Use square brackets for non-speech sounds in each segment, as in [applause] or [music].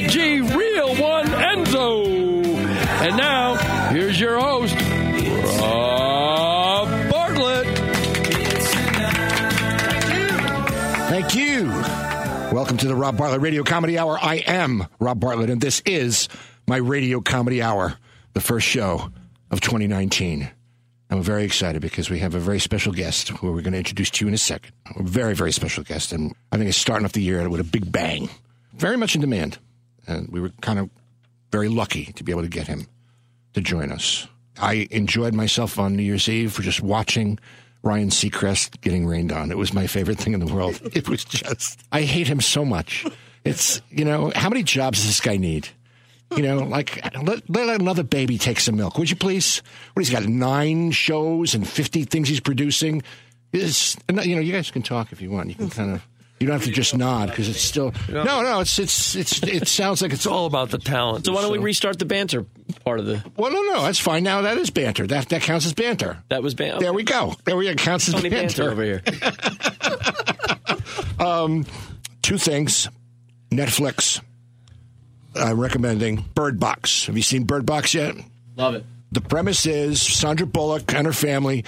G Real One Enzo. And now, here's your host, Rob Bartlett. Thank you. Welcome to the Rob Bartlett Radio Comedy Hour. I am Rob Bartlett, and this is my Radio Comedy Hour, the first show of 2019. I'm very excited because we have a very special guest who we're going to introduce to you in a second. A very, very special guest, and I think it's starting off the year with a big bang. Very much in demand, and we were kind of very lucky to be able to get him to join us. I enjoyed myself on New Year's Eve for just watching Ryan Seacrest getting rained on. It was my favorite thing in the world. [laughs] It was just, I hate him so much. It's, you know, how many jobs does this guy need? You know, like let, let another baby take some milk, would you please? What he's got nine shows and fifty things he's producing. Is you know, you guys can talk if you want. You can [laughs] kind of. You don't have to just nod because it's still no, no. It's it's it's it sounds like it's All about the talent. So why don't we restart the banter part of the? Well, no, no, that's fine. Now that is banter. That that counts as banter. That was banter. There we go. There we go. Counts as Tony banter. banter over here. [laughs] um, Two things. Netflix. I'm recommending Bird Box. Have you seen Bird Box yet? Love it. The premise is Sandra Bullock and her family,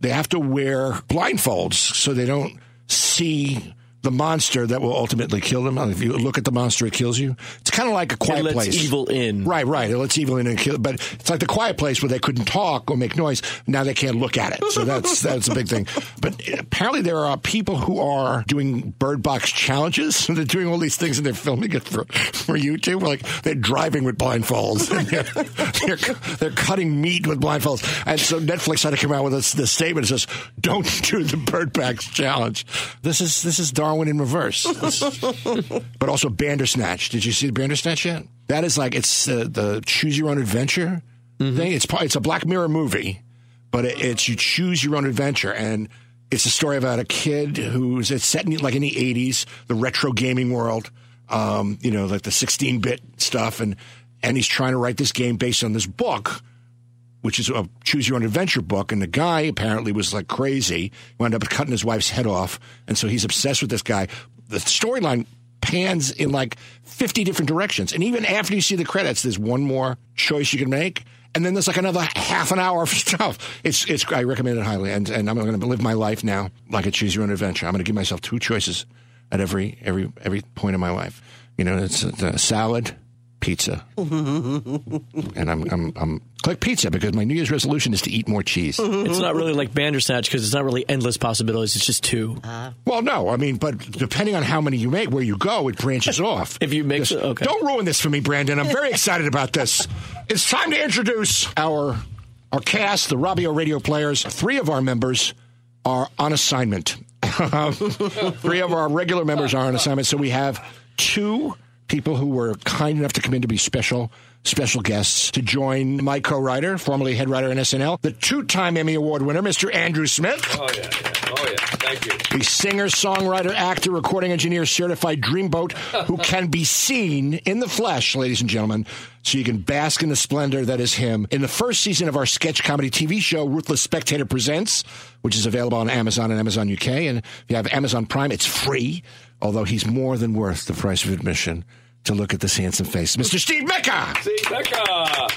they have to wear blindfolds so they don't see the monster that will ultimately kill them. If you look at the monster, it kills you. It's kind of like a quiet It lets place. evil in. Right, right. It lets evil in and kill. But it's like the quiet place where they couldn't talk or make noise. Now they can't look at it. So that's [laughs] that's a big thing. But apparently there are people who are doing bird box challenges. [laughs] They're doing all these things and they're filming it for, for YouTube. Like they're driving with blindfolds. And [laughs] they're, they're, they're cutting meat with blindfolds. And so Netflix had to come out with this, this statement that says, "Don't do the bird box challenge." This is this is Darwin in reverse. [laughs] But also Bandersnatch. Did you see Bandersnatch yet? That is like it's uh, the choose your own adventure thing. It's it's a Black Mirror movie, but it, it's you choose your own adventure, and it's a story about a kid who's it's set in like in the '80s, the retro gaming world. Um, you know, like the 16-bit stuff, and and he's trying to write this game based on this book which is a choose your own adventure book. And the guy apparently was like crazy, wound up cutting his wife's head off. And so he's obsessed with this guy. The storyline pans in like 50 different directions. And even after you see the credits, there's one more choice you can make. And then there's like another half an hour of [laughs] stuff. It's, it's, I recommend it highly. And, and I'm going to live my life now like a choose your own adventure. I'm going to give myself two choices at every, every, every point in my life. You know, it's uh, salad, pizza. and I'm, I'm, I'm click pizza because my New Year's resolution is to eat more cheese. It's not really like Bandersnatch because it's not really endless possibilities. It's just two. Ah. Well, no, I mean, but depending on how many you make, where you go, it branches [laughs] off. If you make Just- so- okay. don't ruin this for me, Brandon. I'm very excited about this. It's time to introduce our our cast, the Robio Radio players. Three of our members are on assignment. [laughs] Three of our regular members are on assignment, so we have two people who were kind enough to come in to be special special guests to join my co-writer, formerly head writer in SNL, the two-time Emmy Award winner, Mr. Andrew Smith. Oh, yeah, yeah. Oh, yeah. Thank you. The singer, songwriter, actor, recording engineer, certified dreamboat [laughs] who can be seen in the flesh, ladies and gentlemen, so you can bask in the splendor that is him. In the first season of our sketch comedy TV show, Ruthless Spectator Presents, which is available on Amazon and Amazon UK. And if you have Amazon Prime, it's free, although he's more than worth the price of admission to look at this handsome face. Mr. Steve Mecca! See, Becca.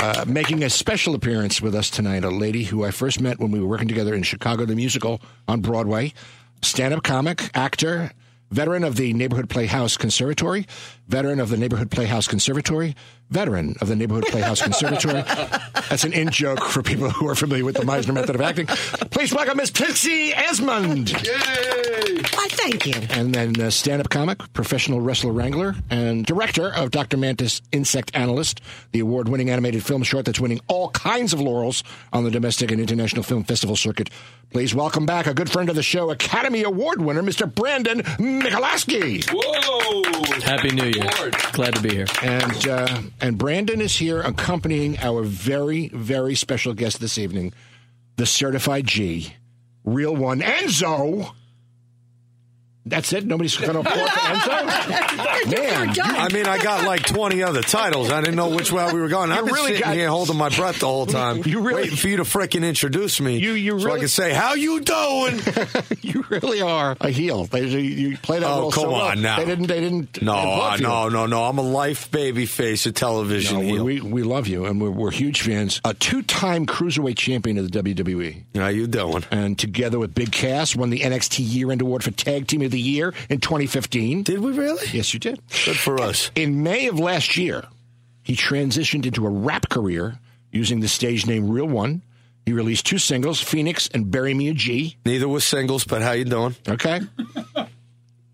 Uh, making a special appearance with us tonight, a lady who I first met when we were working together in Chicago, the musical on Broadway, stand up comic, actor, veteran of the Neighborhood Playhouse Conservatory, veteran of the Neighborhood Playhouse Conservatory, veteran of the Neighborhood Playhouse Conservatory. [laughs] That's an in joke for people who are familiar with the Meisner method of acting. Please welcome Miss Pixie Esmonde. Yay! Why, thank you. And then uh, stand up comic, professional wrestler wrangler, and director of Dr. Mantis Insect Analyst, the award winning animated film short that's winning all kinds of laurels on the domestic and international film festival circuit. Please welcome back a good friend of the show, Academy Award winner, Mr. Brandon Mikolaski. Whoa. Happy New Year. Lord. Glad to be here. And, uh, and Brandon is here accompanying our very, very special guest this evening, the certified G, real one, Enzo That's it. Nobody's going [laughs] to applaud for Enzo. Man, I mean, I got like 20 other titles. I didn't know which way we were going. I've been really sitting got- here holding my breath the whole time, You really- waiting for you to frickin' introduce me You- you really... so I can say, how you doing? [laughs] you really are a heel. They, you, you play that Oh, role come so well. on now. They didn't. They didn't. No, uh, no, no, no. I'm a life baby face of television No, we, heel. we, we love you, and we're, we're huge fans. A two-time cruiserweight champion of the WWE, How you doing? and together with Big Cass, won the NXT Year-End Award for Tag Team of the Year in 2015. Did we really? Yes, you did. Good for us. In May of last year, he transitioned into a rap career using the stage name Real One. He released two singles, Phoenix and Bury Me a G. Neither was singles, but how you doing? Okay.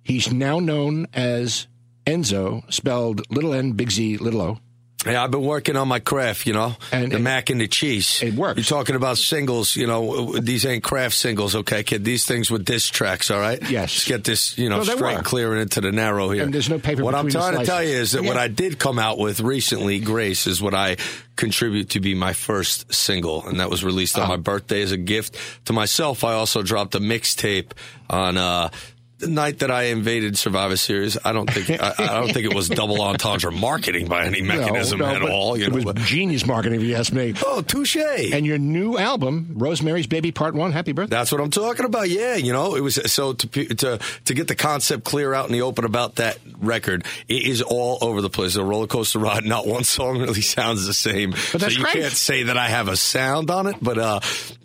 He's now known as Enzo, spelled little n, big Z, little o. Yeah, I've been working on my craft, you know, And- the mac and the cheese. It works. You're talking about singles, you know. These ain't craft singles, okay, kid. These things with disc tracks, all right. Yes. Just get this, you know, No, straight, clear, and into the narrow here. And there's no paper What I'm trying to tell you is that what I did come out with recently, Grace, is what I contribute to be my first single, and that was released on Oh. my birthday as a gift to myself. I also dropped a mixtape on. uh the night that I invaded Survivor Series, I don't think I, I don't think it was double entendre marketing by any [laughs] mechanism No, no, at all. You it know, was but- genius marketing, if you ask me. Oh, touche. And your new album, Rosemary's Baby Part One. Happy birthday! That's what I'm talking about. Yeah, you know, it was so to to to get the concept clear out in the open about that record. It is all over the place. A roller coaster ride. Not one song really [laughs] sounds the same. But that's so you great. can't say that I have a sound on it. But uh,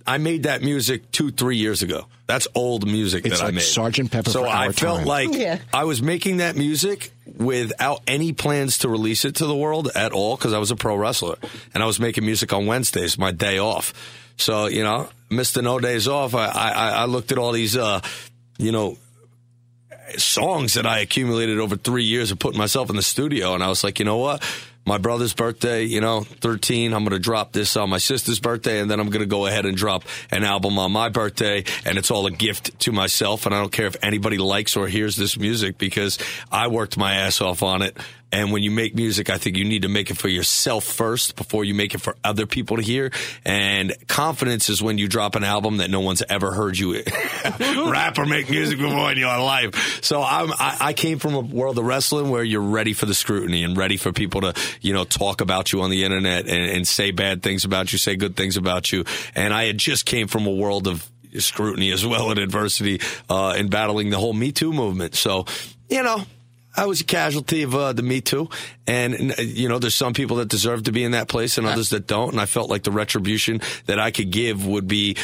I made that music two, three years ago. That's old music It's that I like made. Sgt. Pepper So for I our felt time. like Yeah. I was making that music without any plans to release it to the world at all because I was a pro wrestler and I was making music on Wednesdays, my day off. So you know, Mister No Days Off. I I, I looked at all these, uh, you know, songs that I accumulated over three years of putting myself in the studio, and I was like, you know what? My brother's birthday, you know, 13. I'm going to drop this on my sister's birthday, and then I'm going to go ahead and drop an album on my birthday, and it's all a gift to myself. And I don't care if anybody likes or hears this music because I worked my ass off on it. And when you make music, I think you need to make it for yourself first before you make it for other people to hear. And confidence is when you drop an album that no one's ever heard you [laughs] rap or make music before in your life. So I'm, I, I came from a world of wrestling where you're ready for the scrutiny and ready for people to, you know, talk about you on the internet and, and say bad things about you, say good things about you. And I had just came from a world of scrutiny as well and adversity uh, in battling the whole Me Too movement. So, you know, I was a casualty of uh, the Me Too, and you know, there's some people that deserve to be in that place and others that don't. And I felt like the retribution that I could give would be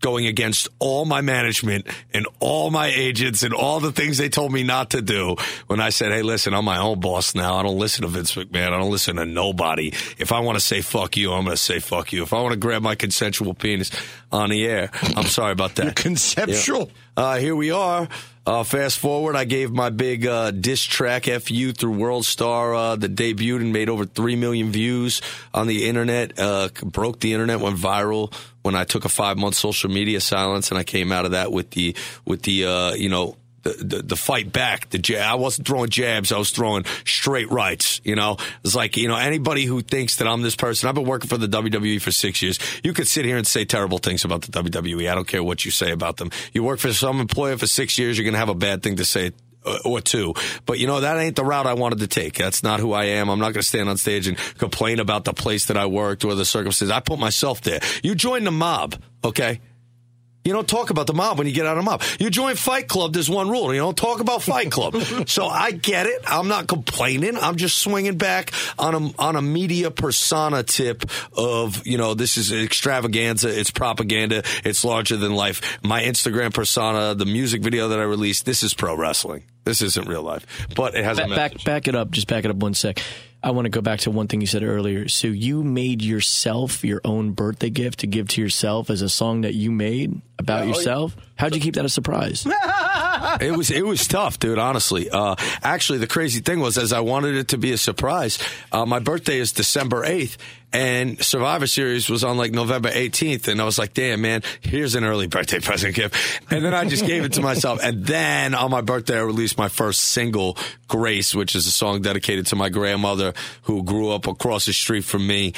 going against all my management and all my agents and all the things they told me not to do when I said, Hey, listen, I'm my own boss now. I don't listen to Vince McMahon. I don't listen to nobody. If I want to say fuck you, I'm going to say fuck you. If I want to grab my consensual penis on the air, I'm sorry about that. [laughs] Conceptual. Yeah. Uh, here we are. Uh, fast forward, I gave my big uh, diss track "FU" through World Star uh, that debuted and made over three million views on the internet. Uh, broke the internet, went viral when I took a five month social media silence, and I came out of that with the with the uh, you know the, the, fight back. The jab. I wasn't throwing jabs. I was throwing straight rights. You know, it's like you know anybody who thinks that I'm this person. I've been working for the WWE for six years. You could sit here and say terrible things about the WWE. I don't care what you say about them. You work for some employer for six years, you're going to have a bad thing to say uh, or two. But you know, that ain't the route I wanted to take. That's not who I am. I'm not going to stand on stage and complain about the place that I worked or the circumstances. I put myself there. You join the mob, okay? You don't talk about the mob when you get out of the mob. You join Fight Club, there's one rule. You don't talk about Fight Club. [laughs] so I get it. I'm not complaining. I'm just swinging back on a, on a media persona tip of, you know, this is extravaganza. It's propaganda. It's larger than life. My Instagram persona, the music video that I released, this is pro wrestling. This isn't real life, but it has a Back, message. back, back it up. Just back it up one sec. I want to go back to one thing you said earlier. So you made yourself your own birthday gift to give to yourself as a song that you made about oh, yourself. How'd you keep that a surprise? [laughs] it was it was tough, dude. Honestly, uh, actually, the crazy thing was, as I wanted it to be a surprise, uh, my birthday is December eighth, and Survivor Series was on like November eighteenth, and I was like, "Damn, man, here's an early birthday present gift." And then I just gave it to myself, and then on my birthday, I released my first single, "Grace," which is a song dedicated to my grandmother who grew up across the street from me.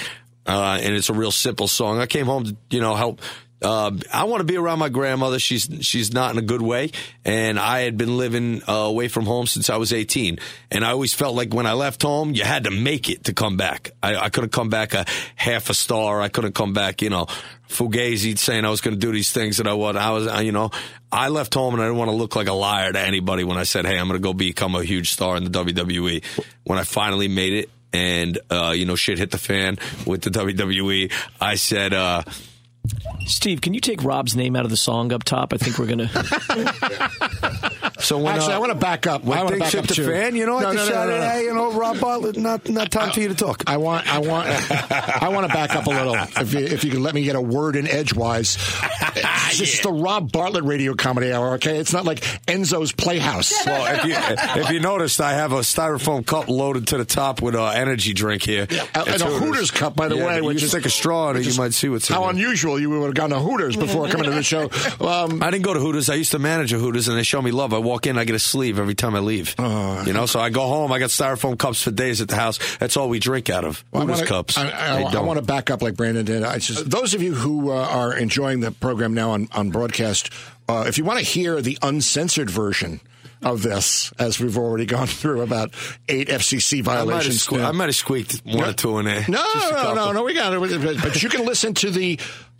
Uh, and it's a real simple song. I came home to, you know, help Uh, I want to be around my grandmother. She's she's not in a good way, and I had been living uh, away from home since I was 18. And I always felt like when I left home, you had to make it to come back. I, I couldn't come back a half a star. I couldn't come back, you know, fugazi saying I was going to do these things that I was. I was, you know, I left home and I didn't want to look like a liar to anybody when I said, "Hey, I'm going to go become a huge star in the WWE." When I finally made it, and uh, you know, shit hit the fan with the WWE, I said. Steve, can you take Rob's name out of the song up top? I think we're gonna. [laughs] so when, Actually, uh, I want to back up. I when want to things back hit up the too. fan, you know, No, at the no, no, shot, no, no. hey, you know, Rob Bartlett, not not time for you to talk. I want, I want, [laughs] I want to back up a little. If you, if you can let me get a word in edgewise, [laughs] it's is the Rob Bartlett Radio Comedy Hour. Okay, it's not like Enzo's Playhouse. Well, if you if you noticed, I have a styrofoam cup loaded to the top with uh, energy drink here, And It's a Hooters cup, by the Yeah, way, but which you is stick a straw in it, you might see what's in how there. Unusual you would have gone to Hooters before coming to the show. [laughs] Um, I didn't go to Hooters. I used to manage a Hooters, and they show me love. I walk in, I get a sleeve every time I leave. Oh. you know, so I go home. I got styrofoam cups for days at the house. That's all we drink out of. I Hooters wanna- cups. I, They I, I want to back up like Brandon did. I just, those of you who uh, are enjoying the program now on, on broadcast, uh, if you want to hear the uncensored version of this, as we've already [laughs] gone through about eight FCC I might, have violations. sque- I might have squeaked one or two in there. No, no, no, no, we got it. But you can listen to the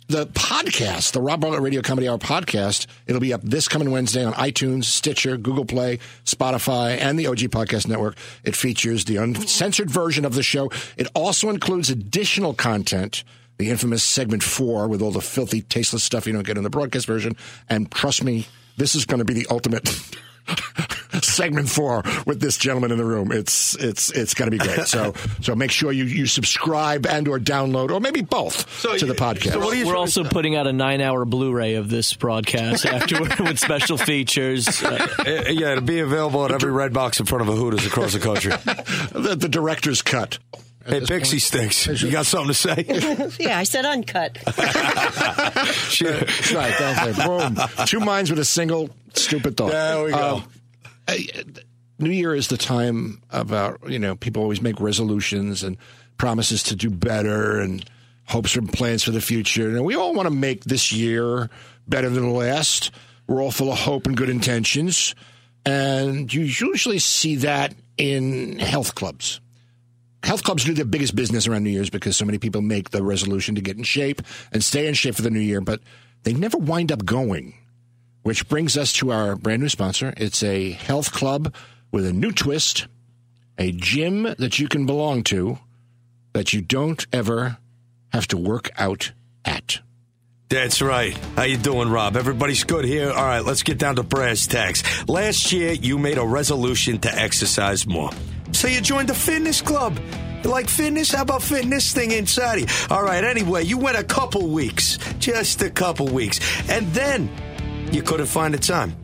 the podcast, the Rob Bartlett Radio Comedy Hour podcast. It'll be up this coming Wednesday on iTunes, Stitcher, Google Play, Spotify, and the OG Podcast Network. It features the uncensored version of the show. It also includes additional content. The infamous segment four with all the filthy, tasteless stuff you don't get in the broadcast version. And trust me, this is going to be the ultimate [laughs] [laughs] segment four with this gentleman in the room. It's it's it's going to be great. So [laughs] so make sure you, you subscribe and or download or maybe both to the podcast. so what do you- We're also putting out a nine-hour Blu-ray of this broadcast [laughs] afterward with special features. Uh, Uh, yeah, it'll be available at every red box in front of a Hooters across the country. the, the director's cut. Hey, Pixie Sticks, you got something to say? [laughs] Yeah, I said uncut. [laughs] Shit. That's right. That's it. Boom. Two minds with a single stupid thought. There we go. Um, I- New Year is the time about you know people always make resolutions and promises to do better and hopes and plans for the future. And we all want to make this year better than the last. We're all full of hope and good intentions, and you usually see that in health clubs. Health clubs do their biggest business around New Year's because so many people make the resolution to get in shape and stay in shape for the new year, but they never wind up going. Which brings us to our brand new sponsor. It's a health club with a new twist, a gym that you can belong to that you don't ever have to work out at. That's right. How you doing, Rob? Everybody's good here. All right, let's get down to brass tacks. Last year, you made a resolution to exercise more. So you joined the fitness club. You like fitness? How about this thing inside you? All right, anyway, you went a couple weeks. Just a couple weeks. And then you couldn't find the time.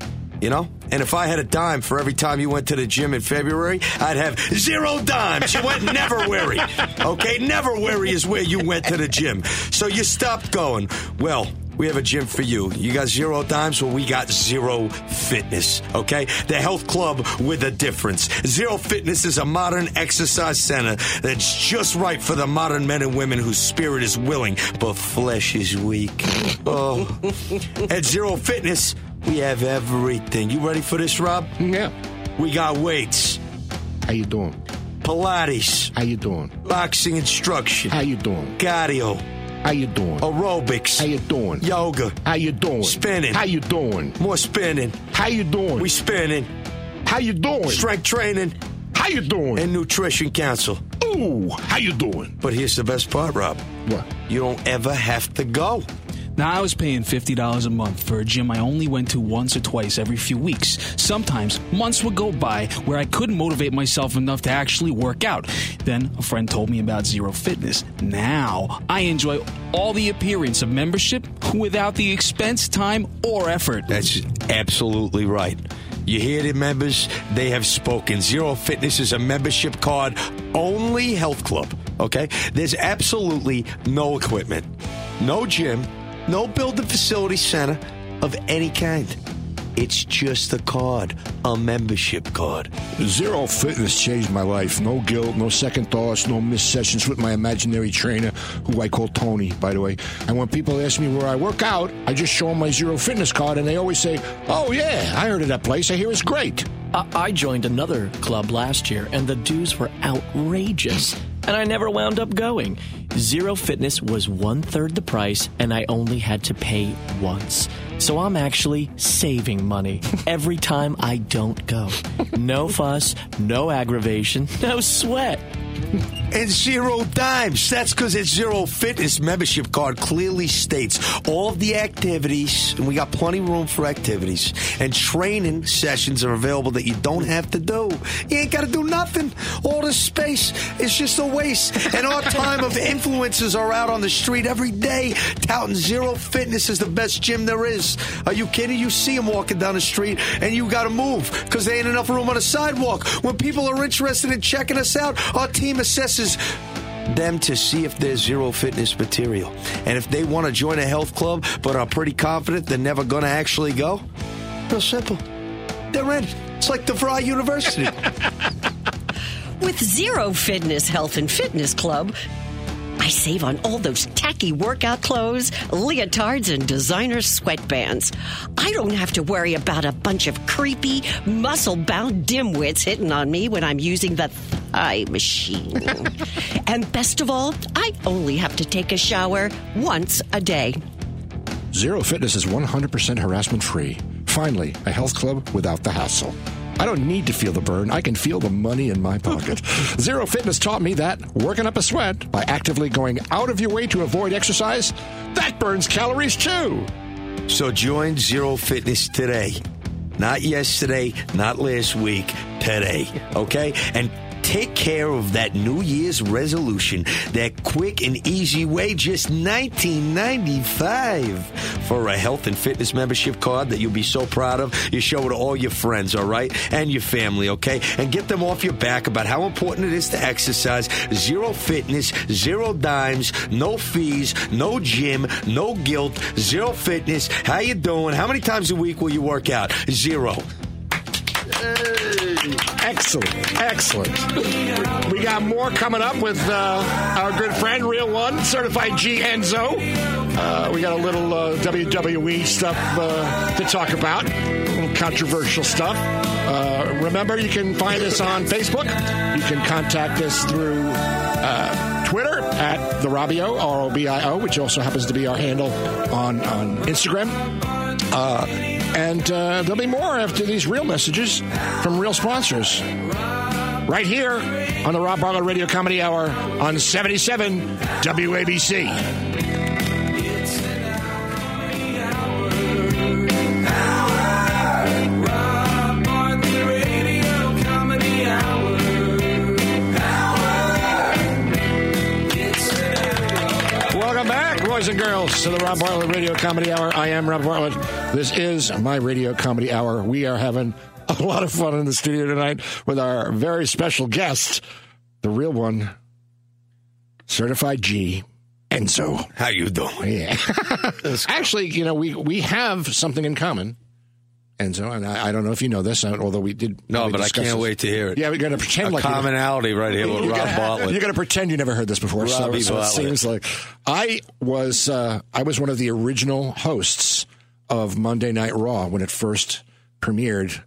You know? And if I had a dime for every time you went to the gym in February, I'd have zero dimes. You went never weary. Okay? Never weary is where you went to the gym. So you stopped going. Well, we have a gym for you. You got zero dimes? Well, we got zero fitness. Okay? The health club with a difference. Zero Fitness is a modern exercise center that's just right for the modern men and women whose spirit is willing, but flesh is weak. Oh. [laughs] At Zero Fitness, we have everything. You ready for this, Rob? Yeah. We got weights, How you doing? Pilates, How you doing? boxing instruction, How you doing? cardio, How you doing? aerobics, How you doing? yoga, How you doing? Spinning. How you doing? more spinning. How you doing? We spinning, How you doing? strength training, How you doing? and nutrition council. Ooh, how you doing? But here's the best part, Rob. What? You don't ever have to go. Now, I was paying $50 a month for a gym I only went to once or twice every few weeks. Sometimes months would go by where I couldn't motivate myself enough to actually work out. Then a friend told me about Zero Fitness. Now I enjoy all the appearance of membership without the expense, time, or effort. That's absolutely right. You hear the members? They have spoken. Zero Fitness is a membership card only health club. Okay? There's absolutely no equipment, no gym, no building facility center of any kind. It's just a card, a membership card. Zero Fitness changed my life. No guilt, no second thoughts, no missed sessions with my imaginary trainer, who I call Tony, by the way. And when people ask me where I work out, I just show them my Zero Fitness card, and they always say, Oh, yeah, I heard of that place. I hear it's great. I, I joined another club last year, and the dues were outrageous. And I never wound up going. Zero Fitness was one third the price, and I only had to pay once. So I'm actually saving money [laughs] every time I don't go. No fuss, no aggravation, no sweat. And zero dimes. That's because its Zero Fitness membership card clearly states all of the activities, and we got plenty of room for activities, and training sessions are available that you don't have to do. You ain't got to do nothing. All this space is just a waste. And our time of influencers are out on the street every day touting Zero Fitness is the best gym there is. Are you kidding? You see them walking down the street, and you got to move because there ain't enough room on the sidewalk. When people are interested in checking us out, our team assesses them to see if there's zero fitness material. And if they want to join a health club but are pretty confident they're never going to actually go, real simple. They're in. It's like the Fry University. [laughs] With Zero Fitness Health and Fitness Club, I save on all those tacky workout clothes, leotards, and designer sweatbands. I don't have to worry about a bunch of creepy, muscle bound dimwits hitting on me when I'm using the thigh machine. [laughs] and best of all, I only have to take a shower once a day. Zero Fitness is 100% harassment free. Finally, a health club without the hassle. I don't need to feel the burn. I can feel the money in my pocket. [laughs] Zero Fitness taught me that working up a sweat by actively going out of your way to avoid exercise, that burns calories too. so join Zero Fitness today. Not yesterday, not last week, today. Okay? And take care of that New Year's resolution that quick and easy way, just $19.95 for a health and fitness membership card that you'll be so proud of. You show it to all your friends, all right? And your family, okay? And get them off your back about how important it is to exercise. Zero fitness, zero dimes, no fees, no gym, no guilt, zero fitness. How you doing? How many times a week will you work out? Zero. Excellent. Excellent. We got more coming up with uh, our good friend, Real One, Certified G Enzo. Uh, we got a little uh, WWE stuff uh, to talk about, a little controversial stuff. Uh, remember, you can find us on Facebook. You can contact us through uh, Twitter at the Robio, R O B I O, which also happens to be our handle on, on Instagram. Uh, and uh, there'll be more after these real messages from real sponsors. Right here on the Rob Bartlett Radio Comedy Hour on 77 WABC. Welcome back, boys and girls, to the Rob Bartlett Radio Comedy Hour. I am Rob Bartlett. This is my Radio Comedy Hour. We are having a lot of fun in the studio tonight with our very special guest, the real one, Certified G, Enzo. How you doing? Yeah. [laughs] Actually, you know, we, we have something in common, Enzo, and I, I don't know if you know this, although we did. No, we but I can't this. wait to hear it. Yeah, we're going to pretend A like commonality right here with Rob gonna- Bartlett. You're going to pretend you never heard this before. So, so it seems like I was uh, I was one of the original hosts of Monday Night Raw when it first premiered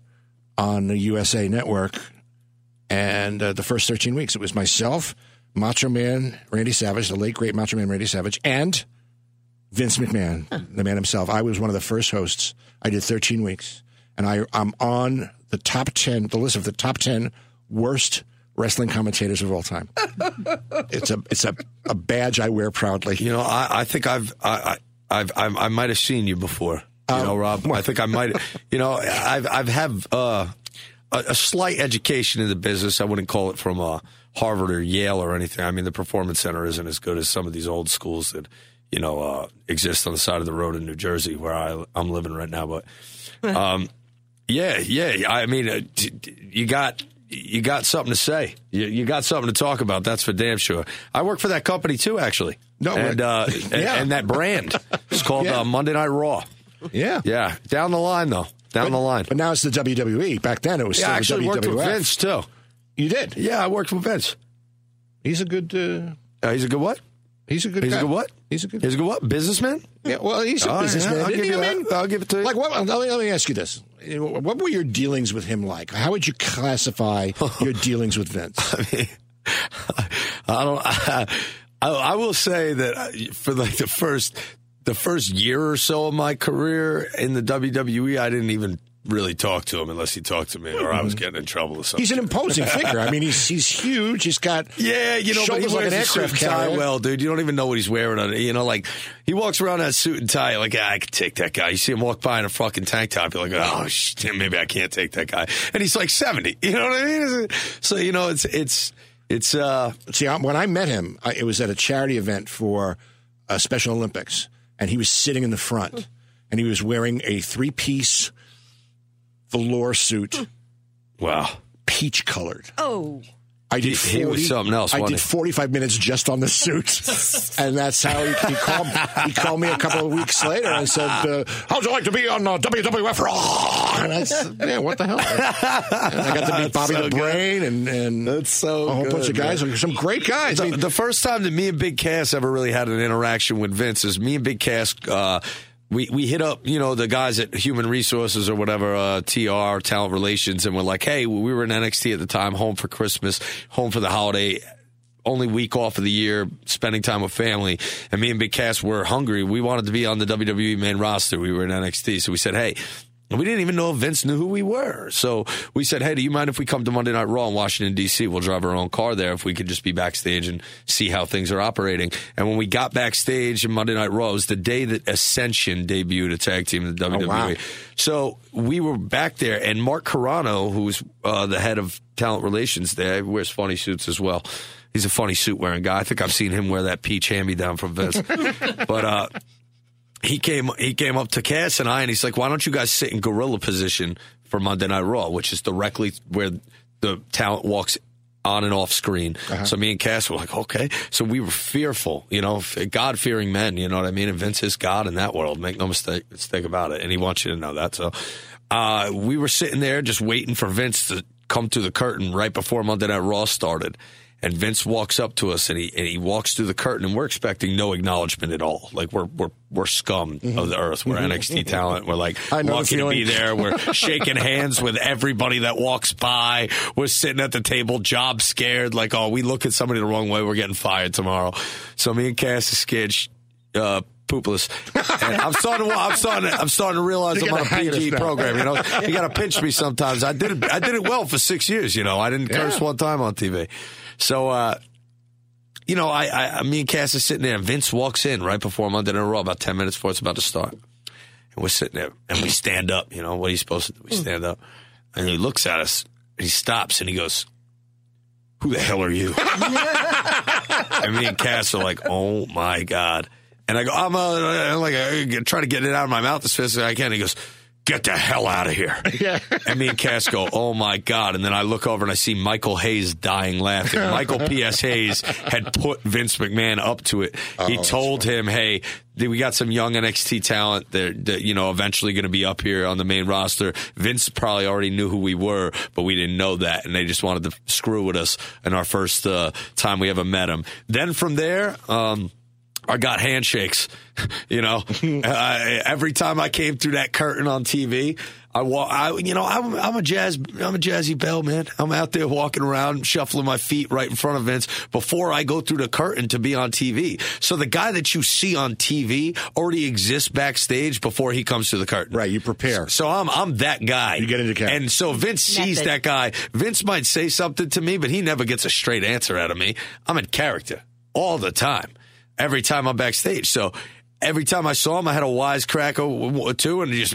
on the USA Network, and uh, the first 13 weeks it was myself, Macho Man Randy Savage, the late great Macho Man Randy Savage, and Vince McMahon, the man himself. I was one of the first hosts. I did 13 weeks, and I, I'm on the top 10, the list of the top 10 worst wrestling commentators of all time. [laughs] it's a it's a, a badge I wear proudly. You know, I, I think I've I, I, I've I, I might have seen you before. You know, Rob. I think I might. [laughs] You know, I've I've have uh, a, a slight education in the business. I wouldn't call it from uh, Harvard or Yale or anything. I mean, the Performance Center isn't as good as some of these old schools that you know uh, exist on the side of the road in New Jersey, where I, I'm living right now. But [laughs] um, yeah, yeah. I mean, uh, d- d- you got you got something to say. You, you got something to talk about. That's for damn sure. I work for that company too, actually. No, and uh, [laughs] Yeah. and that brand. It's called Yeah. uh, Monday Night Raw. Yeah. Yeah, down the line though. down the line. But now it's the WWE. Back then it was Yeah, I still actually the worked WWF. with Vince too. You did. Yeah, I worked with Vince. He's a good. Uh, Uh, he's a good what? he's a good. He's guy. a good what? He's a good. He's a good what? Businessman? yeah, well, he's a oh, right, businessman. I'll give you I mean, that. I'll give it to you. Like, what, uh, let, me, let me ask you this: What were your dealings with him like? How would you classify [laughs] your dealings with Vince? I mean, [laughs] I don't. I, [laughs] I, I will say that uh, for like the first the first year or so of my career in the WWE, I didn't even really talk to him unless he talked to me, or I was getting in trouble or something. He's an imposing [laughs] figure. I mean, he's he's huge. He's got Yeah, you know, shoulders like an aircraft carrier. well, dude. You don't even know what he's wearing on it. You know, like he walks around in that suit and tie. Like, ah, I could take that guy. You see him walk by in a fucking tank top. You're like, oh, shit, maybe I can't take that guy. And he's like seventy. You know what I mean? So you know, it's it's it's uh See, when I met him, it was at a charity event for uh, Special Olympics, and he was sitting in the front, and he was wearing a three-piece velour suit, wow. peach colored. Oh. I did. He- he was something else, I did forty-five minutes just on the suit, [laughs] and that's how he, he called. He called me a couple of weeks later and said, uh, "How'd you like to be on uh, WWF Raw?" And I said, "Yeah, what the hell?" And I got to meet Bobby so the good. Brain and and That's so a whole bunch of guys, some great guys. I The, mean, the first time that me and Big Cass ever really had an interaction with Vince is me and Big Cass. Uh, we we hit up you know the guys at Human Resources or whatever uh, TR Talent Relations, and we're like, hey, we were in NXT at the time, home for Christmas, home for the holiday. Only week off of the year, spending time with family, and me and Big Cass were hungry. We wanted to be on the WWE main roster. We were in NXT, so we said, "Hey, and we didn't even know if Vince knew who we were. So we said, hey, do you mind if we come to Monday Night Raw in Washington, D.C.? We'll drive our own car there if we could just be backstage and see how things are operating. And when we got backstage in Monday Night Raw, it was the day that Ascension debuted a tag team in the WWE. wow. So we were back there, and Mark Carano, who's uh, the head of talent relations there, wears funny suits as well. He's a funny suit wearing guy. I think I've seen him wear that peach hand me down from Vince. [laughs] but uh, he came he came up to Cass and I and he's like, why don't you guys sit in gorilla position for Monday Night Raw, which is directly where the talent walks on and off screen. So me and Cass were like, okay. So we were fearful, you know, God fearing men, you know what I mean? And Vince is God in that world. Make no mistake, mistake about it. And he wants you to know that. So uh, we were sitting there just waiting for Vince to come through the curtain right before Monday Night Raw started. And Vince walks up to us and he and he walks through the curtain and we're expecting no acknowledgement at all. Like we're we're we're scum of the earth. We're NXT talent. We're like I know the lucky to be there. We're [laughs] shaking hands with everybody that walks by. We're sitting at the table, job scared, like, oh, we look at somebody the wrong way, we're getting fired tomorrow. So me and Cass is scared uh poopless. And I'm starting to I'm starting to, I'm starting to realize You're I'm on a getting the hang of PG program, you know. You got to pinch me sometimes. I did it I did it well for 6 years, you know. I didn't curse Yeah. one time on TV. So uh you know, I, I, me and Cass are sitting there, and Vince walks in right before Monday Night Raw, about 10 minutes before it's about to start. And we're sitting there, and we stand up, you know, what are you supposed to do? We stand up. And he looks at us, and he stops, and he goes, Who the hell are you? [laughs] and me and Cass are like, Oh my God. And I go, I'm uh, I'm like, I try to get it out of my mouth as fast as I can. He goes, Get the hell out of here. [laughs] Yeah. And me and Cass go, oh my God. And then I look over and I see Michael Hayes dying laughing. [laughs] Michael P.S. Hayes had put Vince McMahon up to it. he told him, hey, we got some young NXT talent that, that you know, eventually going to be up here on the main roster. Vince probably already knew who we were, but we didn't know that. And they just wanted to screw with us in our first uh, time we ever met him. Then from there, um, I got handshakes. [laughs] You know, [laughs] uh, every time I came through that curtain on TV, I walk. I, you know, I'm, I'm a jazz. I'm a jazzy bell man. I'm out there walking around, shuffling my feet right in front of Vince before I go through the curtain to be on TV. So the guy that you see on TV already exists backstage before he comes to the curtain. Right, you prepare. So I'm I'm that guy. You get into character. And so Vince sees Method. that guy. Vince might say something to me, but he never gets a straight answer out of me. I'm in character all the time. Every time I'm backstage. So every time I saw him, I had a wisecrack or or two and just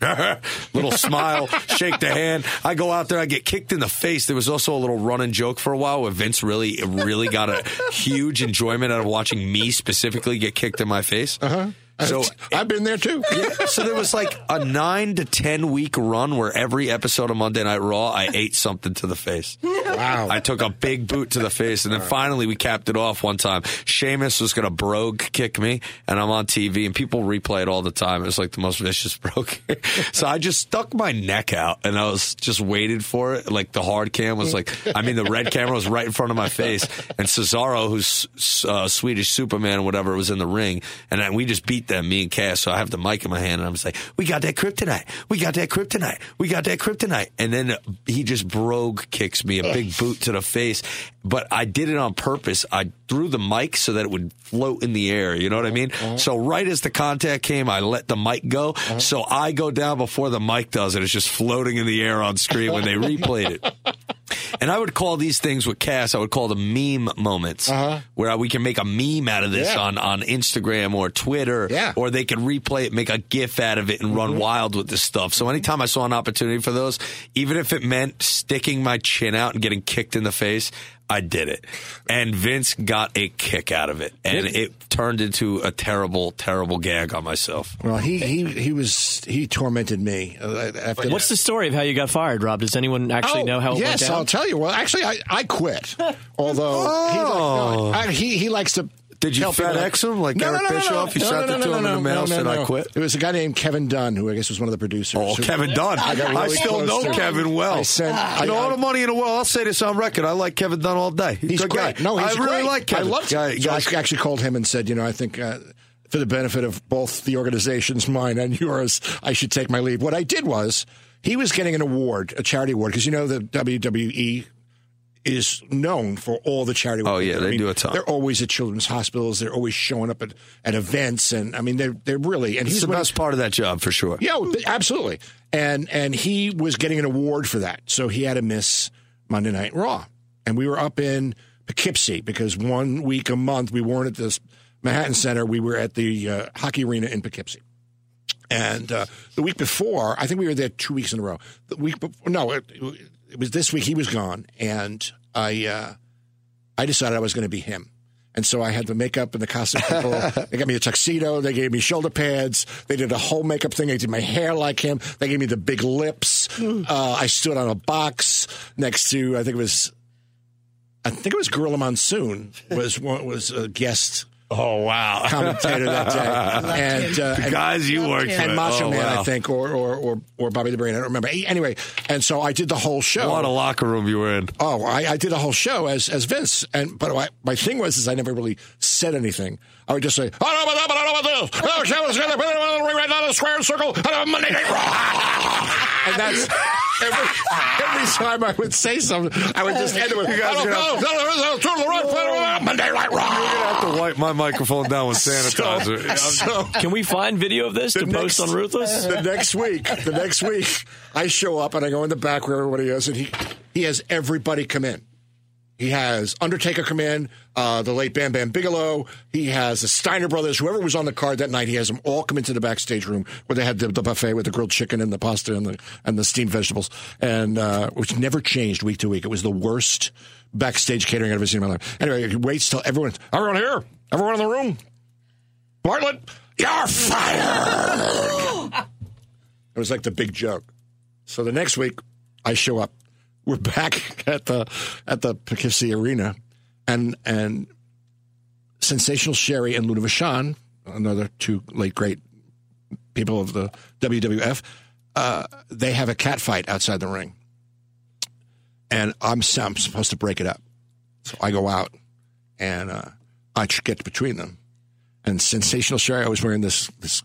[laughs] little smile, [laughs] shake the hand. I go out there, I get kicked in the face. There was also a little running joke for a while where Vince really, really got a [laughs] huge enjoyment out of watching me specifically get kicked in my face. Uh-huh. So I've been there too. so there was like a nine to ten week run where every episode of Monday Night Raw, I ate something to the face. Wow. I took a big boot to the face, and then finally we capped it off one time. Sheamus was going to brogue kick me, and I'm on TV, and people replay it all the time. It was like the most vicious [laughs] brogue. so I just stuck my neck out, and I was just waited for it. Like the hard cam was like, I mean, the red camera was right in front of my face, and Cesaro, who's uh, Swedish Superman or whatever, was in the ring, and then we just beat them, me and Cass. So I have the mic in my hand, and I'm just like, "We got that kryptonite. We got that kryptonite. We got that kryptonite." And then uh, he just brogue kicks me a big boot to the face, but I did it on purpose. I threw the mic so that it would float in the air. You know what I mean? Uh-huh. So right as the contact came, I let the mic go. Uh-huh. So I go down before the mic does it. It's just floating in the air on screen when they replayed it. [laughs] And I would call these things with Cass, I would call them meme moments, uh-huh. where we can make a meme out of this Yeah. on, on Instagram or Twitter, Yeah. Or they can replay it, make a GIF out of it, and run wild with this stuff. So anytime I saw an opportunity for those, even if it meant sticking my chin out and getting kicked in the face, I did it. And Vince got a kick out of it, and it turned into a terrible, terrible gag on myself. Well, he he he was he tormented me. Uh, after What's the story of how you got fired, Rob? Does anyone actually Oh, know how it yes, went down? I'll tell you. Well, actually, I, I quit. [laughs] Although he, like, no, I, he he likes to. Did you people FedEx him like Eric Bischoff? You sent it to him in the mail, said, "I quit"? It was a guy named Kevin Dunn, who I guess was one of the producers. Oh, who- Kevin Dunn. I I, really still close know to him. Kevin well. I sent- I- know, all the money in the world. I'll say this on record. I like Kevin Dunn all day. He's, He's a great. guy. No, he's I really great. like Kevin. I loved him. Guy- so I actually called him and said, you know, I think uh, for the benefit of both the organization's, mine and yours, I should take my leave. What I did was he was getting an award, a charity award, because you know the WWE is known for all the charity work. Oh, yeah, they do a ton. They're always at children's hospitals. They're always showing up at, at events, and I mean, they're they're really and It's he's the best part of that job for sure. yeah, absolutely. And and he was getting an award for that, so he had to miss Monday Night Raw. And we were up in Poughkeepsie because one week a month we weren't at this Manhattan Center. We were at the uh, hockey arena in Poughkeepsie. And uh, the week before, I think we were there two weeks in a row. The week before, no, it, it was this week. He was gone, and I uh, I decided I was going to be him. And so I had the makeup and the costume people. [laughs] they got me a tuxedo. They gave me shoulder pads. They did a whole makeup thing. They did my hair like him. They gave me the big lips. Uh, I stood on a box next to, I think it was, I think it was Gorilla Monsoon was one- was a guest Oh wow, [laughs] commentator that day. [laughs] and, uh, and guys you worked and. Macho oh, Man, wow. I think, or, or or or Bobby the Brain. I don't remember. Anyway, and so I did the whole show. What a locker room you were in. Oh, I, I did a whole show as as Vince, and but my, my thing was is I never really said anything. I would just say, "I don't know about that, but I don't know about this." Oh, Kevin's gonna put it on the ring right now, the square circle, and a Monday Night Raw. And that's every every time I would say something, I would just end it with, You guys "I don't know, no, no, no, no, no, no, no, Monday Night Raw. I'm gonna Raw." have to wipe my microphone down with [laughs] sanitizer. [laughs] So, Can we find video of this to the post next- on Ruthless? The next week, the next week, I show up and I go in the back where everybody is, and he he has everybody come in. He has Undertaker come in, uh, the late Bam Bam Bigelow. He has the Steiner brothers, whoever was on the card that night. He has them all come into the backstage room where they had the, the buffet with the grilled chicken and the pasta and the and the steamed vegetables, and uh, which never changed week to week. It was the worst backstage catering I've ever seen in my life. Anyway, he waits till everyone, everyone here, everyone in the room. Bartlett, you're fired. [gasps] It was like the big joke. So the next week, I show up. We're back [laughs] at the at the Poughkeepsie Arena, and and Sensational Sherri and Luna Vachon, another two late great people of the WWF, uh, they have a cat fight outside the ring, and I'm I'm supposed to break it up. So I go out, and uh, I get between them, and Sensational Sherri, I was wearing this this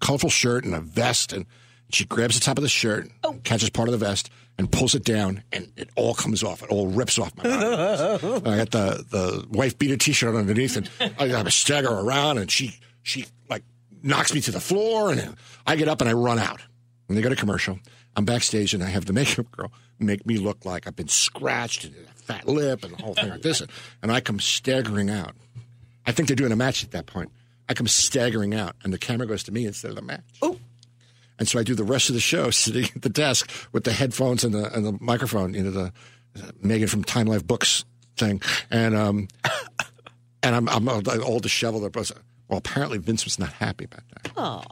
colorful shirt and a vest, and she grabs the top of the shirt, catches part of the vest, and pulls it down, and it all comes off. It all rips off my body. I got the the wife beater T-shirt underneath, and I got to stagger around, and she she like knocks me to the floor, and I get up and I run out. And they go to commercial. I'm backstage, and I have the makeup girl make me look like I've been scratched and a fat lip and the whole thing like this, and I come staggering out. I think they're doing a match at that point. I come staggering out, and the camera goes to me instead of the match. Oh. And so I do the rest of the show [laughs] sitting at the desk with the headphones and the and the microphone, you know, the uh, Megan from Time Life Books thing, and um, [laughs] and I'm I'm all disheveled. up. Well, apparently Vince was not happy about that.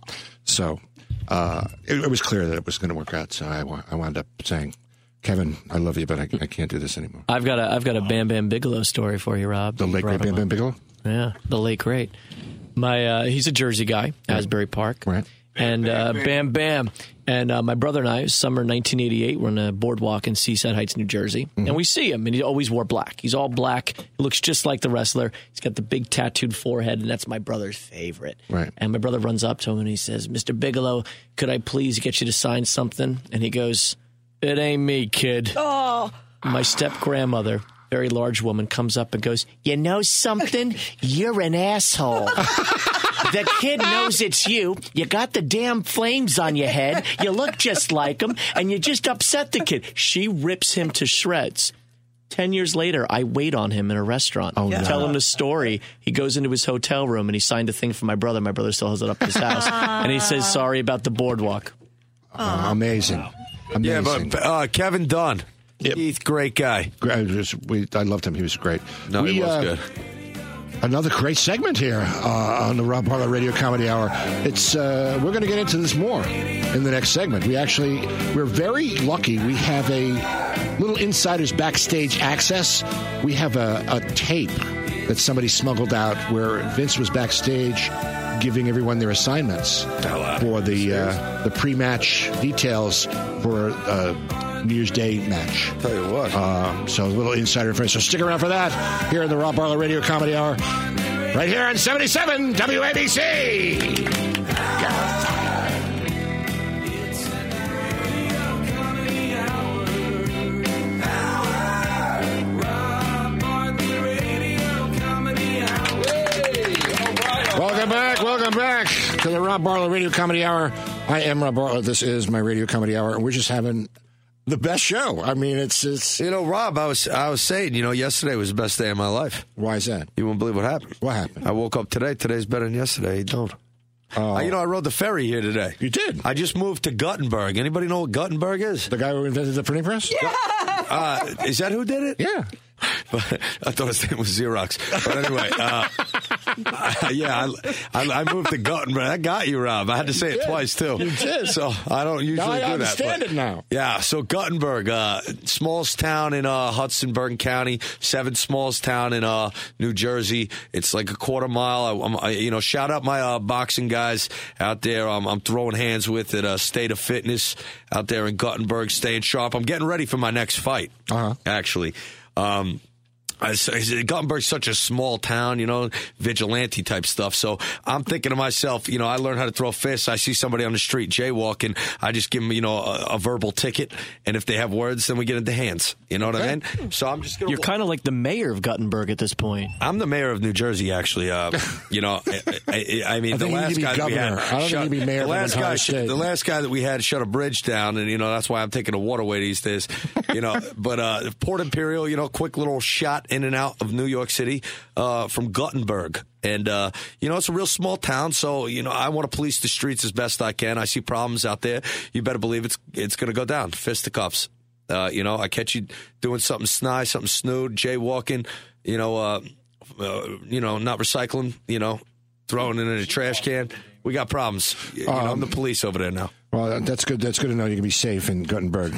So uh, it, it was clear that it was going to work out. So I, I wound up saying, Kevin, I love you, but I, I can't do this anymore. I've got a I've got a Bam Bam Bigelow story for you, Rob. The late great Bam Bam. Bigelow. Yeah, the late great. My uh, he's a Jersey guy, Asbury Park. Right. And uh, bam, bam. And uh, my brother and I, summer 1988, we're on a boardwalk in Seaside Heights, New Jersey. Mm-hmm. And we see him, and he always wore black. He's all black. He looks just like the wrestler. He's got the big tattooed forehead, and that's my brother's favorite. Right. And my brother runs up to him and he says, Mr. Bigelow, could I please get you to sign something? And he goes, It ain't me, kid. Oh. My step grandmother, very large woman, comes up and goes, You know something? You're an asshole. [laughs] The kid knows it's you. You got the damn flames on your head. You look just like him, and you just upset the kid. She rips him to shreds. Ten years later, I wait on him in a restaurant. Oh, no. Tell him the story. He goes into his hotel room and he signed a thing for my brother. My brother still has it up at his house. and he says, Sorry about the boardwalk. Oh, amazing. Yeah, Amazing. but uh, Kevin Dunn, Yep. Keith, great guy. I, just, we, I loved him. He was great. No, he was uh, good. Another great segment here uh, on the Rob Bartlett Radio Comedy Hour. It's uh, we're going to get into this more in the next segment. We actually we're very lucky. We have a little insiders backstage access. We have a, a tape that somebody smuggled out where Vince was backstage giving everyone their assignments for the uh, the pre-match details for uh, New Year's Day match. Tell you what. Um, so a little insider information. So stick around for that here in the Rob Bartlett Radio Comedy Hour, right here on 77 WABC. Welcome back, welcome back to the Rob Bartlett Radio Comedy Hour. I am Rob Bartlett. This is my Radio Comedy Hour, and we're just having the best show. I mean, it's it's. you know, Rob, I was I was saying, you know, yesterday was the best day of my life. Why is that? You won't believe what happened. What happened? I woke up today. Today's better than yesterday. You don't. Uh, you know, I rode the ferry here today. You did? I just moved to Guttenberg. Anybody know what Guttenberg is? The guy who invented the printing press? Yeah. Uh, is that who did it? Yeah. But [laughs] I thought his name was Xerox. But anyway, uh, [laughs] yeah, I, I, I moved to Guttenberg. I got you, Rob. I had to say it twice too. You did. So I don't usually Now I do that. understand but- it now. Yeah. So Guttenberg, uh, smallest town in uh, Hudson Bergen County, seventh smallest town in uh, New Jersey. It's like a quarter mile. I, I'm, I, you know, shout out my uh, boxing guys out there. I'm, I'm throwing hands with at uh, State of Fitness out there in Guttenberg, staying sharp. I'm getting ready for my next fight. Uh-huh. Actually. Um, I say such a small town, you know, vigilante type stuff. So I'm thinking to myself, you know, I learned how to throw fists. I see somebody on the street jaywalking, I just give them, you know, a, a verbal ticket, and if they have words, then we get into hands. You know what I mean? So I'm just gonna. You're kind of like the mayor of Guttenberg at this point. I'm the mayor of New Jersey, actually. Uh, [laughs] you know, I, I, I mean, I the think you need last to be guy that we had, I don't shut- you need to be mayor the last guy, state. the last guy that we had shut a bridge down, and you know that's why I'm taking a waterway these days. You know, [laughs] but uh, Port Imperial, you know, quick little shot in and out of New York City uh, from Guttenberg. And, uh, you know, it's a real small town, so, you know, I want to police the streets as best I can. I see problems out there. You better believe it's it's going to go down. Fisticuffs. Uh, you know, I catch you doing something snide, something snood, jaywalking, you know, uh, uh, you know, not recycling, you know, throwing it in a trash can. We got problems. You know, I'm Um, the police over there now. Well, that's good. That's good to know you can be safe in Guttenberg.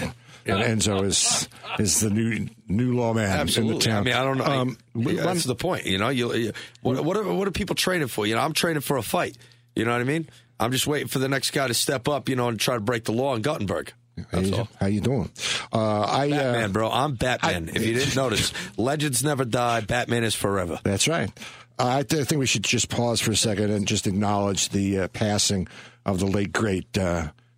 And Enzo [laughs] is is the new new lawman in the town. I mean, I don't know. Um, Yeah, that's the point. You know, you, you what, what, are, what are people training for? You know, I'm training for a fight. You know what I mean? I'm just waiting for the next guy to step up, you know, and try to break the law in Guttenberg. how, you, how you doing? Uh, I Batman, uh, bro. I'm Batman. if you didn't notice, legends never die. Batman is forever. That's right. Uh, I, th- I think we should just pause for a second and just acknowledge the uh, passing of the late great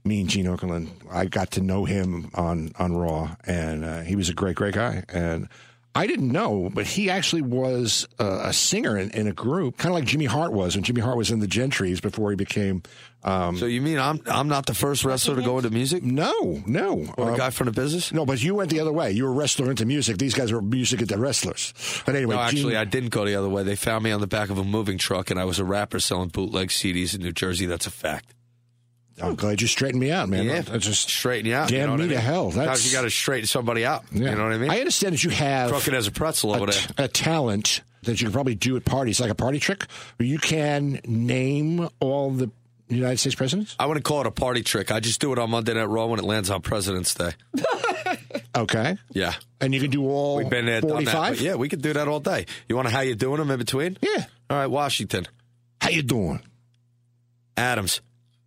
uh, Mean Gene Okerlund. I got to know him on on Raw, and uh, he was a great, great guy. And I didn't know, but he actually was uh, a singer in, in a group, kind of like Jimmy Hart was when Jimmy Hart was in the Gentrys before he became. Um, So you mean I'm I'm not the first wrestler to go into music no, no, or a Uh, guy from the business? no, but you went the other way. You were a wrestler into music. These guys were music into wrestlers. But anyway, No, actually, Gene- I didn't go the other way. They found me on the back of a moving truck, and I was a rapper selling bootleg CDs in New Jersey. That's a fact. I'm glad you straightened me out, man. Yeah, That's just straighten you out. Damn you know me I mean? to hell. That's you got to straighten somebody out. Yeah. You know what I mean? I understand that you have Crooked as a pretzel a, over t- there. a talent that you can probably do at parties, like a party trick, where you can name all the United States presidents. I wouldn't call it a party trick. I just do it on Monday Night Raw when it lands on President's Day. [laughs] Okay, Yeah. and you can do all We've been there, done that. forty-five. Yeah, we could do that all day. You want to how you doing them in between? Yeah. All right, Washington, How you doing? Adams,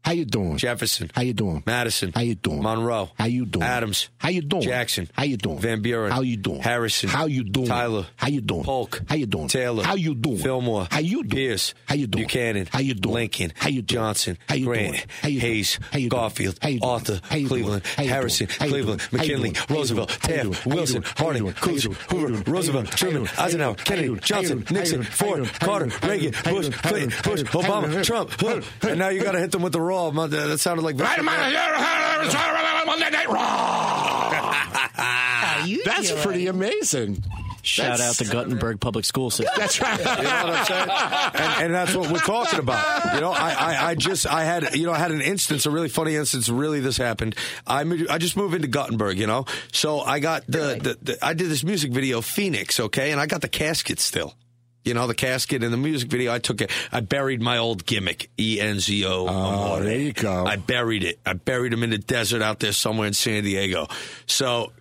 How you doing? Jefferson, How you doing? Madison, How you doing? Monroe, How you doing? Adams, How you doing? Jackson, How you doing? Van Buren, How you doing? Harrison, How you doing? Tyler, How you doing? Polk, How you doing? Taylor, How you doing? Fillmore, How you doing? Pierce, How you doing? Buchanan, How you doing? Lincoln, How you doing? Johnson, How you Grant, doing? How you? Hayes, How you doing? Garfield, How you doing? Arthur, How you doing? Cleveland, How you doing? Harrison, How you Cleveland. McKinley. Roosevelt, doing? How you Taft. Wilson, doing? How you Harding, doing? How you Cooch, doing? How you Hoover, doing? How you Roosevelt, doing? How you Truman, doing? How you Eisenhower, doing? How you Kennedy, doing? How you Johnson, doing? How you Nixon, doing? How you Ford, doing? How you Carter, doing? How you Reagan? Bush. Clinton? Bush, How you doing? Obama, Trump, and now you got to hit them with the raw. That sounded like Monday Night Raw. That's doing? pretty amazing. Shout That's- out to Guttenberg Public School System. That's right. You know what I'm saying? And, and that's what we're talking about. You know, I, I, I just, I had, you know, I had an instance, a really funny instance. Really, this happened. I, I just moved into Guttenberg, you know, so I got the, the, the, I did this music video, Phoenix, okay, and I got the casket still. You know, the casket in the music video, I took it. I buried my old gimmick, E N Z O. Oh, there you go. I buried it. I buried him in the desert out there somewhere in San Diego. So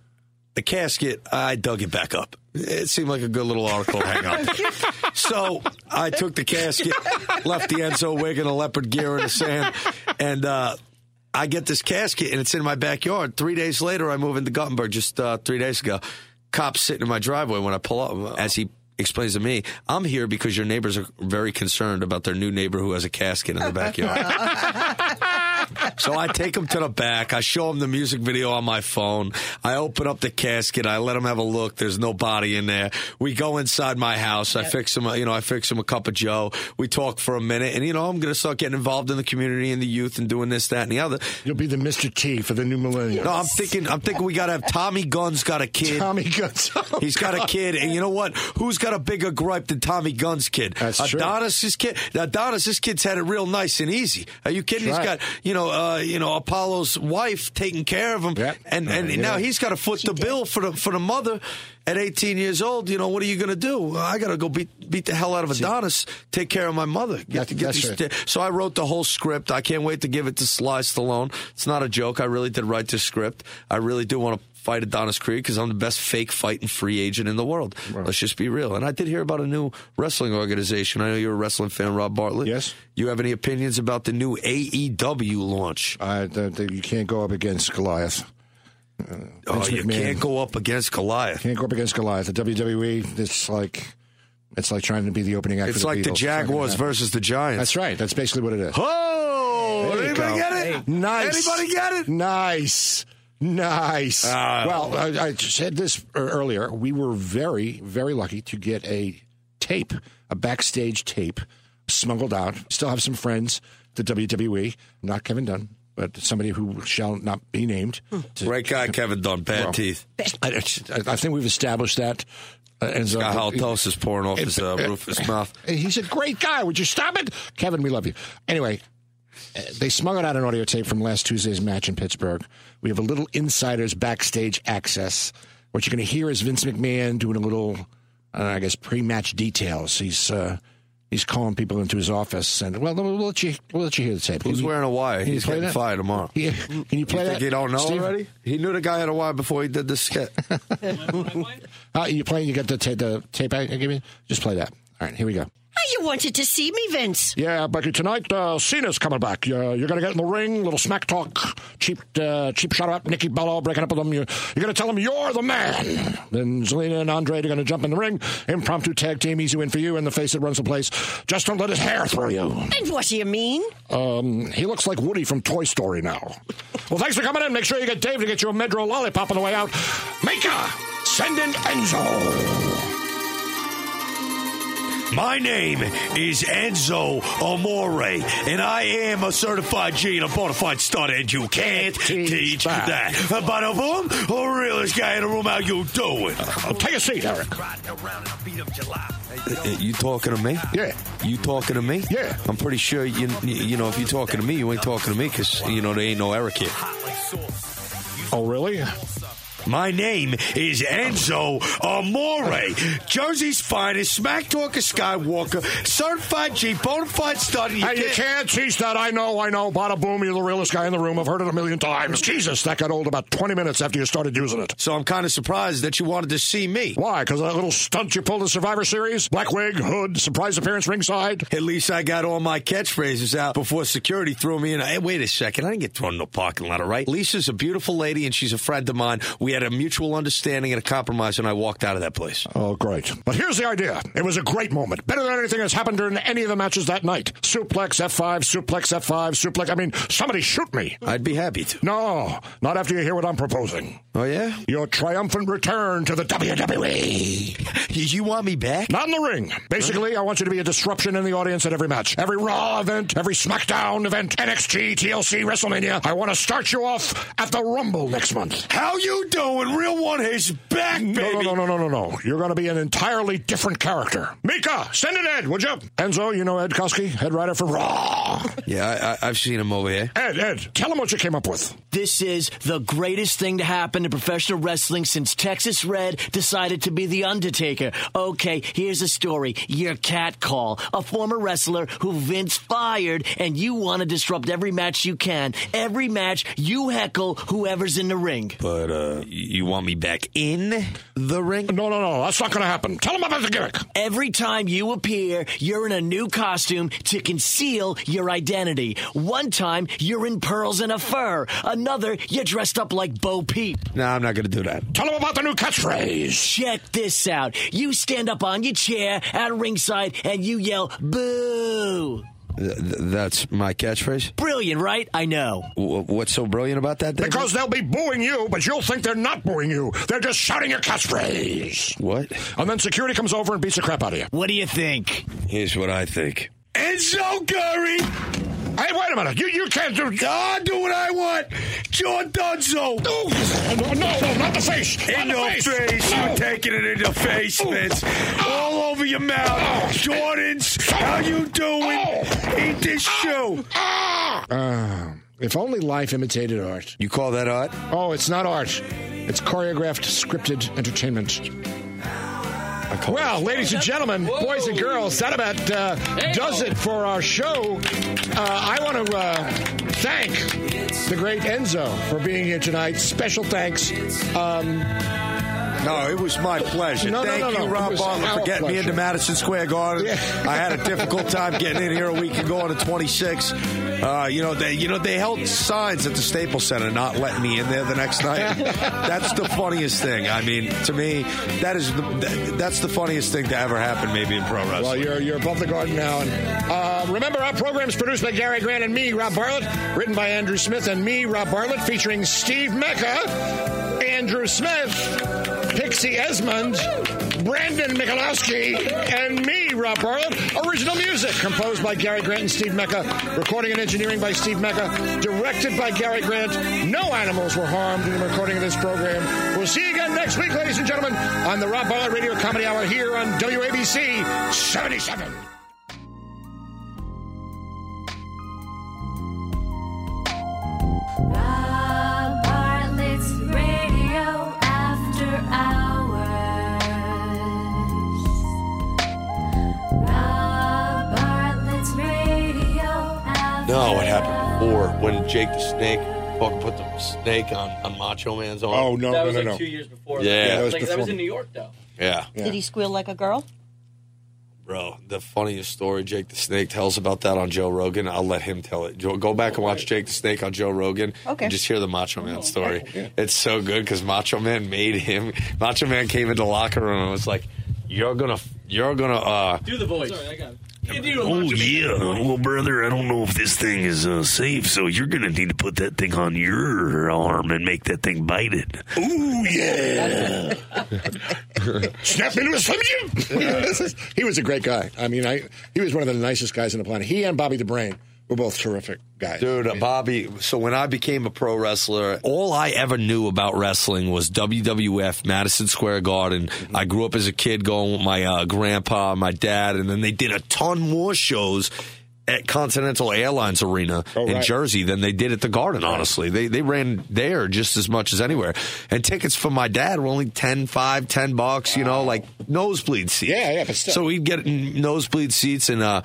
the casket, I dug it back up. It seemed like a good little article to hang up. [laughs] so I took the casket, left the Enzo wig and a leopard gear in the sand, and uh, I get this casket and it's in my backyard. Three days later, I move into Guttenberg just uh, three days ago. Cops sitting in my driveway when I pull up. As he explains to me, I'm here because your neighbors are very concerned about their new neighbor who has a casket in the backyard. [laughs] So I take him to the back. I show him the music video on my phone. I open up the casket. I let him have a look. There's no body in there. We go inside my house. I fix him, a, you know, I fix him a cup of Joe. We talk for a minute, and you know, I'm going to start getting involved in the community and the youth and doing this, that, and the other. You'll be the Mr. T for the new millennium. No, I'm thinking, I'm thinking we got to have Tommy Gunn's got a kid. Tommy Guns. [laughs] Oh, He's got a kid, and you know what? Who's got a bigger gripe than Tommy Gunn's kid? That's true. Adonis's kid. Adonis, this kid's had it real nice and easy. Are you kidding? That's He's right. got, you know, uh, you know, Apollo's wife taking care of him, Yep. and Uh, and yeah. now he's got to foot the bill for the for the mother. At 18 years old, you know what are you going to do? I got to go beat beat the hell out of Adonis, take care of my mother. Get, That's- get that's these- right. so I wrote the whole script. I can't wait to give it to Sly Stallone. It's not a joke. I really did write this script. I really do want to fight Adonis Creed because I'm the best fake fighting free agent in the world. Let's just be real. And I did hear about a new wrestling organization. I know you're a wrestling fan, Rob Bartlett. Yes. You have any opinions about the new AEW launch? Uh, the, the, you can't go up against Goliath. Oh, you McMahon. can't go up against Goliath. Can't go up against Goliath. The WWE, it's like it's like trying to be the opening act. It's for like the Beatles. It's Jaguars versus the Giants. That's right. That's basically what it is. Oh, anybody go. get it? Nice. Anybody get it? Nice. Nice. Ah. well, I, I said this e- earlier. We were very, very lucky to get a tape, a backstage tape, smuggled out. Still have some friends, the WWE, not Kevin Dunn, but somebody who shall not be named. To- Great guy, Kevin Dunn. Bad Well, teeth. I, I- I think we've established that. Uh, and so- Got halitosis pouring off his uh, roof of his [laughs] mouth. He's a great guy. Would you stop it? Kevin, we love you. Anyway, uh, they smuggled out an audio tape from last Tuesday's match in Pittsburgh. We have a little insider's backstage access. What you're going to hear is Vince McMahon doing a little, uh, I guess, pre-match details. He's uh, he's calling people into his office, and well, we'll let you we'll let you hear the tape. Who's Can you- wearing a wire? He's getting that? fired tomorrow. Yeah. Can you play You that? you don't know Steve? already? He knew the guy had a wire before he did the skit. [laughs] Uh, you playing? You got the, ta- the tape I give you? Just play that. All right, here we go. You wanted to see me, Vince? Yeah, Becky, tonight uh, Cena's coming back. Uh, you're going to get in the ring, little smack talk, cheap uh, cheap shot up, Nikki Bella breaking up with them. You're, you're going to tell them you're the man. Then Zelina and Andre are going to jump in the ring, impromptu tag team, easy win for you, and the face that runs the place. Just don't let his hair throw you. And what do you mean? Um, he looks like Woody from Toy Story now. well, thanks for coming in. Make sure you get Dave to get you a Medro lollipop on the way out. Mika, send in Enzo. My name is Enzo Amore, and I am a certified G and a bona fide stud, and you can't Teach teach that. that. Bada boom, the realest guy in the room, how you doing? Uh, take a seat, Eric. You talking to me? Yeah. You talking to me? Yeah. I'm pretty sure you you know if you're talking to me, you ain't talking to me because you know there ain't no Eric here. Oh, really? My name is Enzo Amore, Jersey's finest, smack talker Skywalker, certified G, bona fide study. Hey, you can't teach that. I know, I know. Bada boom, you're the realest guy in the room. I've heard it a million times. Jesus, that got old about 20 minutes after you started using it. So I'm kind of surprised that you wanted to see me. Why? Because of that little stunt you pulled in Survivor Series? Black wig, hood, surprise appearance ringside? At least I got all my catchphrases out before security threw me in. Hey, wait a second. I didn't get thrown in the parking lot, all right? Lisa's a beautiful lady and she's a friend of mine. We had a mutual understanding and a compromise, and I walked out of that place. Oh, great. But here's the idea. It was a great moment. Better than anything that's happened during any of the matches that night. Suplex F5, suplex F5, suplex. I mean, somebody shoot me. I'd be happy to. No, not after you hear what I'm proposing. Oh, yeah? Your triumphant return to the WWE. [laughs] You want me back? Not in the ring. Basically, I want you to be a disruption in the audience at every match. Every Raw event, every SmackDown event, NXT, TLC, WrestleMania. I want to start you off at the Rumble next month. How you doing? Real one is back, baby. No, no, no, no, no, no, no. You're going to be an entirely different character. Mika, send it Ed, would you? Enzo, you know Ed Koski, head writer for Raw. Yeah, I, have seen him over here. Ed, Ed, tell him what you came up with. This is the greatest thing to happen to professional wrestling since Texas Red decided to be the Undertaker. Okay, here's a story. Your cat call, a former wrestler who Vince fired, and you want to disrupt every match you can. Every match, you heckle whoever's in the ring. But, uh, you want me back in the ring? No, no, no. That's not going to happen. Tell him about the gimmick. Every time you appear, you're in a new costume to conceal your identity. One time, you're in pearls and a fur. Another, you're dressed up like Bo Peep. No, I'm not going to do that. Tell him about the new catchphrase. Check this out. You stand up on your chair at ringside and you yell, boo. Th- that's my catchphrase. Brilliant, right? I know. W- what's so brilliant about that? David? Because they'll be booing you, but you'll think they're not booing you. They're just shouting your catchphrase. What? And then security comes over and beats the crap out of you. What do you think? Here's what I think. Enzo Curry. Hey, wait a minute. You you can't do. I do what I want. John Dunzo. No, no, no, not the face. In not the face. face. No. You're taking it in the face, Vince. All over your mouth. Jordans, how you doing? Eat this shoe. Uh, if only life imitated art. You call that art? Oh, it's not art. It's choreographed, scripted entertainment. Well, ladies and gentlemen, boys and girls, that about uh, does it for our show. Uh, I want to uh, thank the great Enzo for being here tonight. Special thanks. Um, no, it was my pleasure. No, Thank no, no, you, no. Rob Bartlett, for getting pleasure. me into Madison Square Garden. Yeah. I had a difficult time getting in here a week ago on the 26. Uh, you know, they you know they held signs at the Staples Center not letting me in there the next night. [laughs] that's the funniest thing. I mean, to me, that is the, that, that's the funniest thing to ever happen, maybe in pro wrestling. Well, you're you're above the garden now. And uh, remember, our program is produced by Gary Grant and me, Rob Bartlett. Written by Andrew Smith and me, Rob Bartlett, featuring Steve Mecca, Andrew Smith, Pixie Esmonde, Brandon Mikulowski, and me, Rob Bartlett. Original music composed by Gary Grant and Steve Mecca. Recording and engineering by Steve Mecca. Directed by Gary Grant. No animals were harmed in the recording of this program. We'll see you again next week, ladies and gentlemen, on the Rob Bartlett Radio Comedy Hour here on WABC 77. No, it happened before when Jake the Snake fucking put the snake on, on Macho Man's arm. Oh, no, that no, was no, like no. two years before. Yeah. that was like, that was in New York, though. yeah. Did he squeal like a girl? Bro, the funniest story Jake the Snake tells about that on Joe Rogan, I'll let him tell it. Go back and watch Jake the Snake on Joe Rogan. Okay. And just hear the Macho Man story. It's so good because Macho Man made him. Macho Man came into the locker room and was like, "You're gonna, you're gonna." uh Do the voice. Sorry, I got it. Oh yeah, well, brother, I don't know if this thing is uh, safe, so you're gonna need to put that thing on your arm and make that thing bite it. Oh yeah. [laughs] Snap into a Slim Jim. he was a great guy. I mean, I he was one of the nicest guys on the planet. He and Bobby the Brain were both terrific guys. Dude, uh, Bobby. So when I became a pro wrestler, all I ever knew about wrestling was WWF, Madison Square Garden. I grew up as a kid going with my uh, grandpa, my dad, and then they did a ton more shows at Continental Airlines Arena Oh, in right. Jersey than they did at the Garden. Honestly, they they ran there just as much as anywhere. And tickets for my dad were only 10, 5, 10 bucks. You know, like nosebleed seats. Yeah, yeah, but still. So we'd get nosebleed seats and. uh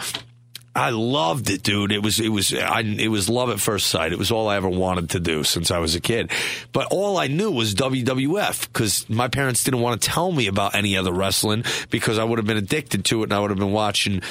I loved it, dude. It was it was I, it was love at first sight. It was all I ever wanted to do since I was a kid. But all I knew was WWF because my parents didn't want to tell me about any other wrestling because I would have been addicted to it and I would have been watching,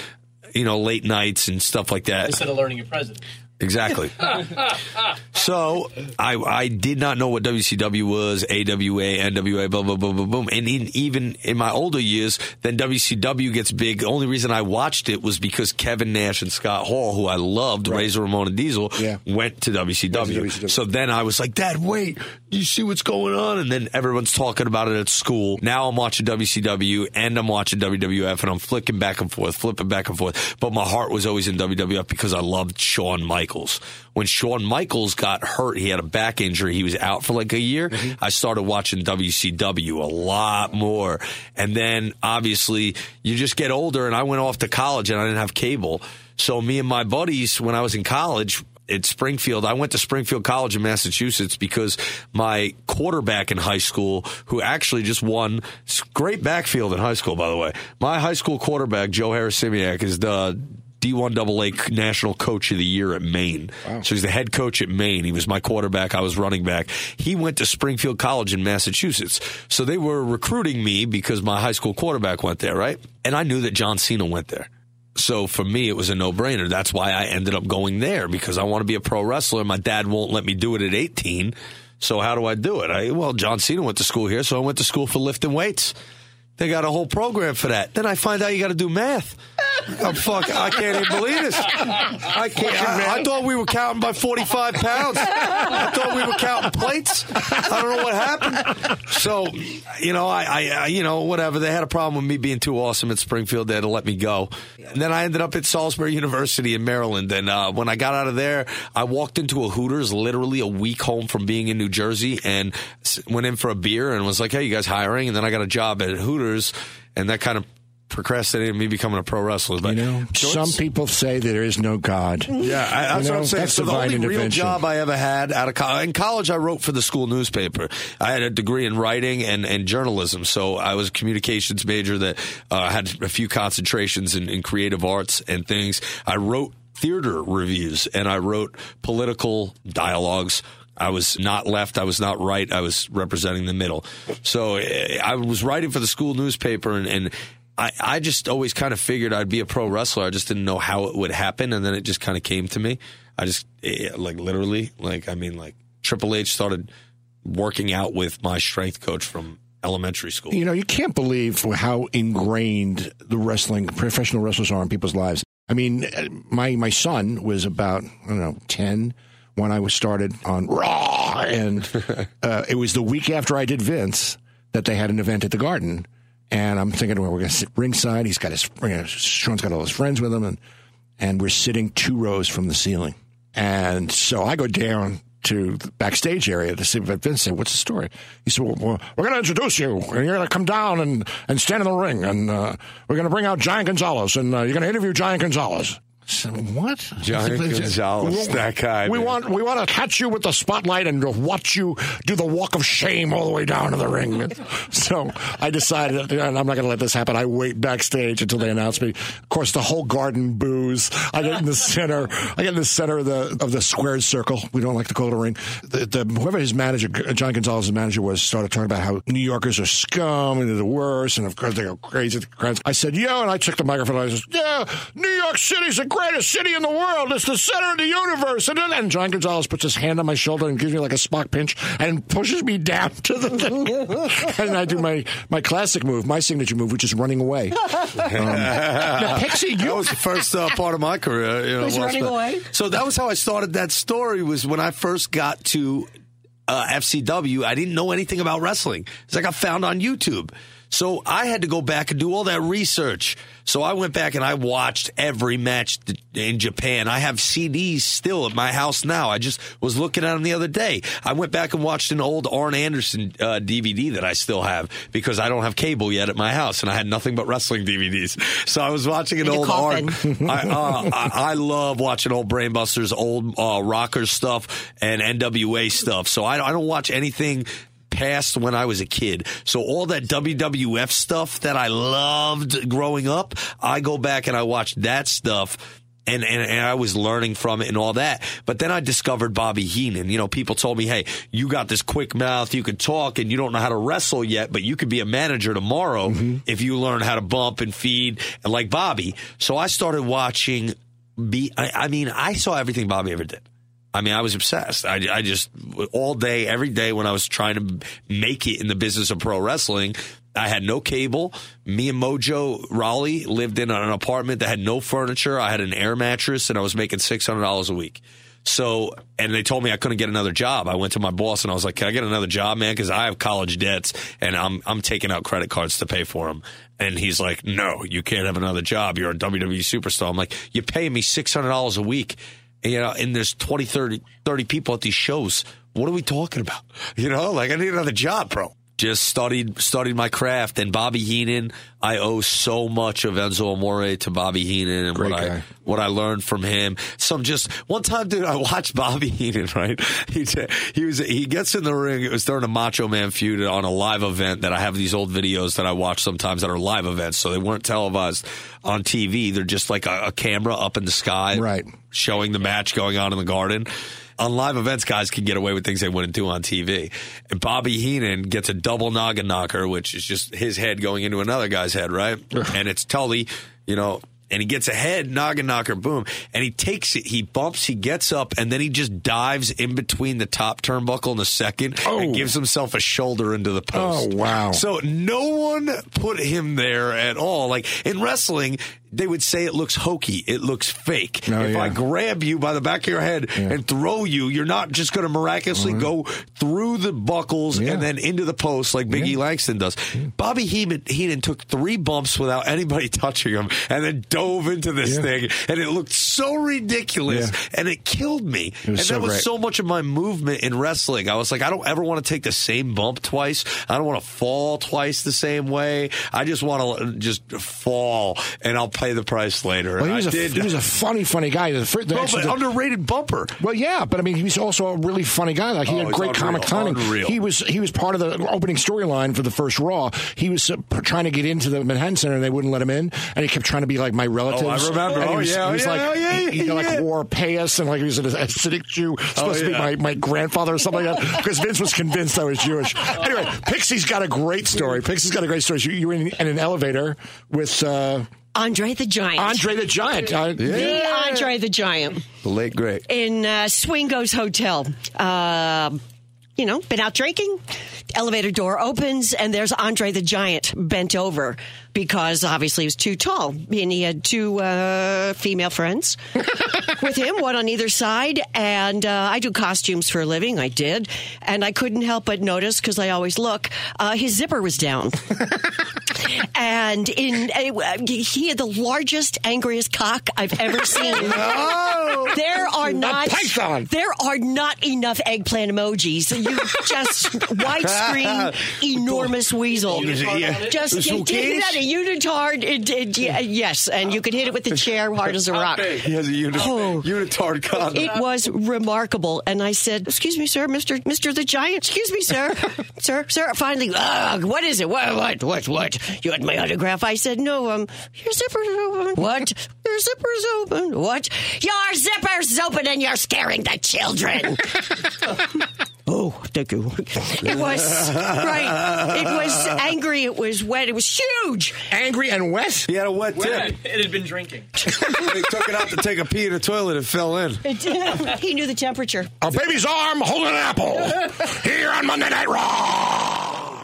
you know, late nights and stuff like that. Instead of learning your president. Exactly. [laughs] so I I did not know what WCW was, AWA, NWA, blah blah blah blah boom. And in, even in my older years, then WCW gets big. The only reason I watched it was because Kevin Nash and Scott Hall, who I loved, Razor Ramon and Diesel, Yeah. went to WCW. WCW. So then I was like, Dad, wait, you see what's going on? And then everyone's talking about it at school. Now I'm watching WCW and I'm watching WWF and I'm flicking back and forth, flipping back and forth. But my heart was always in WWF because I loved Shawn Michaels. When Shawn Michaels got hurt, he had a back injury. He was out for like a year. Mm-hmm. I started watching WCW a lot more. And then obviously you just get older and I went off to college and I didn't have cable. So me and my buddies, when I was in college, at Springfield. I went to Springfield College in Massachusetts because my quarterback in high school, who actually just won, great backfield in high school, by the way. My high school quarterback, Joe Harasymiak, is the D1AA National Coach of the Year at Maine. So he's the head coach at Maine. He was my quarterback. I was running back. He went to Springfield College in Massachusetts. So they were recruiting me because my high school quarterback went there, right? And I knew that John Cena went there. So for me, it was a no brainer. That's why I ended up going there because I want to be a pro wrestler. My dad won't let me do it at 18. So how do I do it? I, well, John Cena went to school here, so I went to school for lifting weights. They got a whole program for that. Then I find out you got to do math. Oh, fuck, I can't even believe this. I can't. I, I thought we were counting by 45 pounds. I thought we were counting plates. I don't know what happened. So, you know, I, I, I, you know, whatever. They had a problem with me being too awesome at Springfield. They had to let me go. And then I ended up at Salisbury University in Maryland. And uh, when I got out of there, I walked into a Hooters literally a week home from being in New Jersey and went in for a beer and was like, hey, you guys hiring? And then I got a job at Hooters. And that kind of procrastinated me becoming a pro wrestler. But You know, some people say there is no God. yeah, I, that's You what know, I'm saying. that's So the divine only real job I ever had out of college, in college, I wrote for the school newspaper. I had a degree in writing and, and journalism, so I was a communications major that uh, had a few concentrations in, in creative arts and things. I wrote theater reviews and I wrote political dialogues. I was not left. I was not right. I was representing the middle. So eh, I was writing for the school newspaper and, and I, I just always kind of figured I'd be a pro wrestler. I just didn't know how it would happen. And then it just kind of came to me. I just, eh, like, literally, like, I mean, like, Triple H started working out with my strength coach from elementary school. You know, you can't believe how ingrained the wrestling, professional wrestlers are in people's lives. I mean, uh, my my son was about I don't know ten when I was started on Raw, and [laughs] uh, it was the week after I did Vince that they had an event at the Garden, and I'm thinking, well, we're going to sit ringside. He's got his you know, Sean's got all his friends with him, and and we're sitting two rows from the ceiling, and so I go down to the backstage area to see what Vince said, what's the story? He said, well, well, we're going to introduce you, and you're going to come down and, and stand in the ring, and uh, we're going to bring out Giant Gonzalez, and uh, you're going to interview Giant Gonzalez. What? Giant Gonzalez, that guy, We man. want we want to catch you with the spotlight and watch you do the walk of shame all the way down to the ring. [laughs] so I decided, and I'm not going to let this happen. I wait backstage until they announce me. Of course, the whole garden boos. I get in the center. I get in the center of the of the squared circle. We don't like to call it a ring. The, the whoever his manager, John Gonzalez's manager was, started talking about how New Yorkers are scum and they're the worst, and of course they go crazy. at the crowds. I said, yeah, and I took the microphone. I said, yeah, New York City's the greatest city in the world. It's the center of the universe. And then and John Gonzalez puts his hand on my shoulder and gives me like a Spock pinch and pushes me down to the thing. [laughs] and I do my my classic move, my signature move, which is running away. [laughs] Um, now, Pixie, that you was the first uh, part of my career. You know, Was well running spent. away? So that was how I started that story. Was when I first got to uh, FCW. I didn't know anything about wrestling. It's like I found on YouTube. So I had to go back and do all that research. So I went back and I watched every match in Japan. I have CDs still at my house now. I just was looking at them the other day. I went back and watched an old Arn Anderson uh, DVD that I still have because I don't have cable yet at my house and I had nothing but wrestling DVDs. So I was watching an old Arn. [laughs] I, uh, I, I love watching old Brainbusters, old uh, rockers stuff, and NWA stuff. So I, I don't watch anything past when I was a kid. So all that WWF stuff that I loved growing up, I go back and I watch that stuff. And, and, and I was learning from it and all that. But then I discovered Bobby Heenan. You know, people told me, hey, you got this quick mouth, you can talk, and you don't know how to wrestle yet, but you could be a manager tomorrow mm-hmm. if you learn how to bump and feed like Bobby. So I started watching be I, I mean I saw everything Bobby ever did. I mean I was obsessed. I, I just all day every day when I was trying to make it in the business of pro wrestling. I had no cable. Me and Mojo Rawley lived in an apartment that had no furniture. I had an air mattress and I was making six hundred dollars a week. So, and they told me I couldn't get another job. I went to my boss and I was like, "Can I get another job, man? Because I have college debts and I'm I'm taking out credit cards to pay for them." And he's like, "No, you can't have another job. You're a WWE superstar." I'm like, "You pay me six hundred dollars a week, you know, and there's 20, 30, 30 people at these shows. What are we talking about? You know, like I need another job, bro." Just studied studied my craft and Bobby Heenan. I owe so much of Enzo Amore to Bobby Heenan and Great what I what I learned from him. Some just one time, dude, I watched Bobby Heenan. [laughs] Right, he he was he gets in the ring. It was during a Macho Man feud on a live event that I have these old videos that I watch sometimes that are live events, so they weren't televised on TV. They're just like a, a camera up in the sky, Right. showing the match going on in the garden. On live events, guys can get away with things they wouldn't do on TV. And Bobby Heenan gets a double noggin knocker, which is just his head going into another guy's head, right? and it's Tully, you know, and he gets a head noggin knocker, boom, and he takes it, he bumps, he gets up, and then he just dives in between the top turnbuckle and the second and oh. gives himself a shoulder into the post. Oh, wow. So no one put him there at all. Like in wrestling, they would say it looks hokey, it looks fake. Oh, if I grab you by the back of your head and throw you, you're not just going to miraculously mm-hmm. go through the buckles Yeah. and then into the post like Biggie Langston does. Bobby Heenan, Heenan took three bumps without anybody [laughs] touching him and then dove into this Yeah. thing, and it looked so ridiculous, Yeah. and it killed me. was and so that was great. so much of my movement in wrestling. I was like, I don't ever want to take the same bump twice. I don't want to fall twice the same way. I just want to just fall, and I'll pay the price later. Well, he was, I a, he was a funny, funny guy. The, fir- the, the- underrated bumper. Well, yeah, but I mean, he was also a really funny guy. Like he Oh, had great unreal, comic timing. unreal. He was he was part of the opening storyline for the first Raw. He was uh, trying to get into the Manhattan Center, and they wouldn't let him in. And he kept trying to be like my relatives. remember. And he Oh, was, yeah, he was yeah, like oh, yeah, he, he yeah. like wore payas and like he was an Hasidic Jew, supposed to yeah. be my, my grandfather or something like that. Because Vince was convinced I was Jewish. Anyway, Pixie's got a great story. Pixie's got a great story. You, you were in, in an elevator with uh, Andre the Giant. Andre the Giant. Uh, The Andre the Giant The late great. in uh, Swingo's Hotel. Uh, you know, been out drinking. Elevator door opens, and there's Andre the Giant bent over because obviously he was too tall. And he had two uh, female friends [laughs] with him, one on either side. And uh, I do costumes for a living. I did. And I couldn't help but notice, because I always look, uh, his zipper was down. [laughs] and in uh, he had the largest, angriest cock I've ever seen. [laughs] There are not python. there are not enough eggplant emojis. You just widescreen enormous weasel. Just So you did that a unitard. It, it, yeah, yes, and you could hit it with the chair hard as a rock. He has a uni- Oh. unitard condom. It was remarkable, and I said, "Excuse me, sir, Mister Mister the Giant. Excuse me, sir, [laughs] sir, sir." Finally, "Ugh, what is it? What, what, what, what? You had my autograph? I said, "No, um, your zipper's open. What? Your zipper's open. What? Your zipper's open, and you're scaring the children." [laughs] Oh, thank you. It was right. It was angry. It was wet. It was huge. angry and wet. He had a wet tip. It had been drinking. [laughs] he took it out to take a pee in the toilet and fell in. It, he knew the temperature. A baby's arm holding an apple. Here on Monday Night Raw.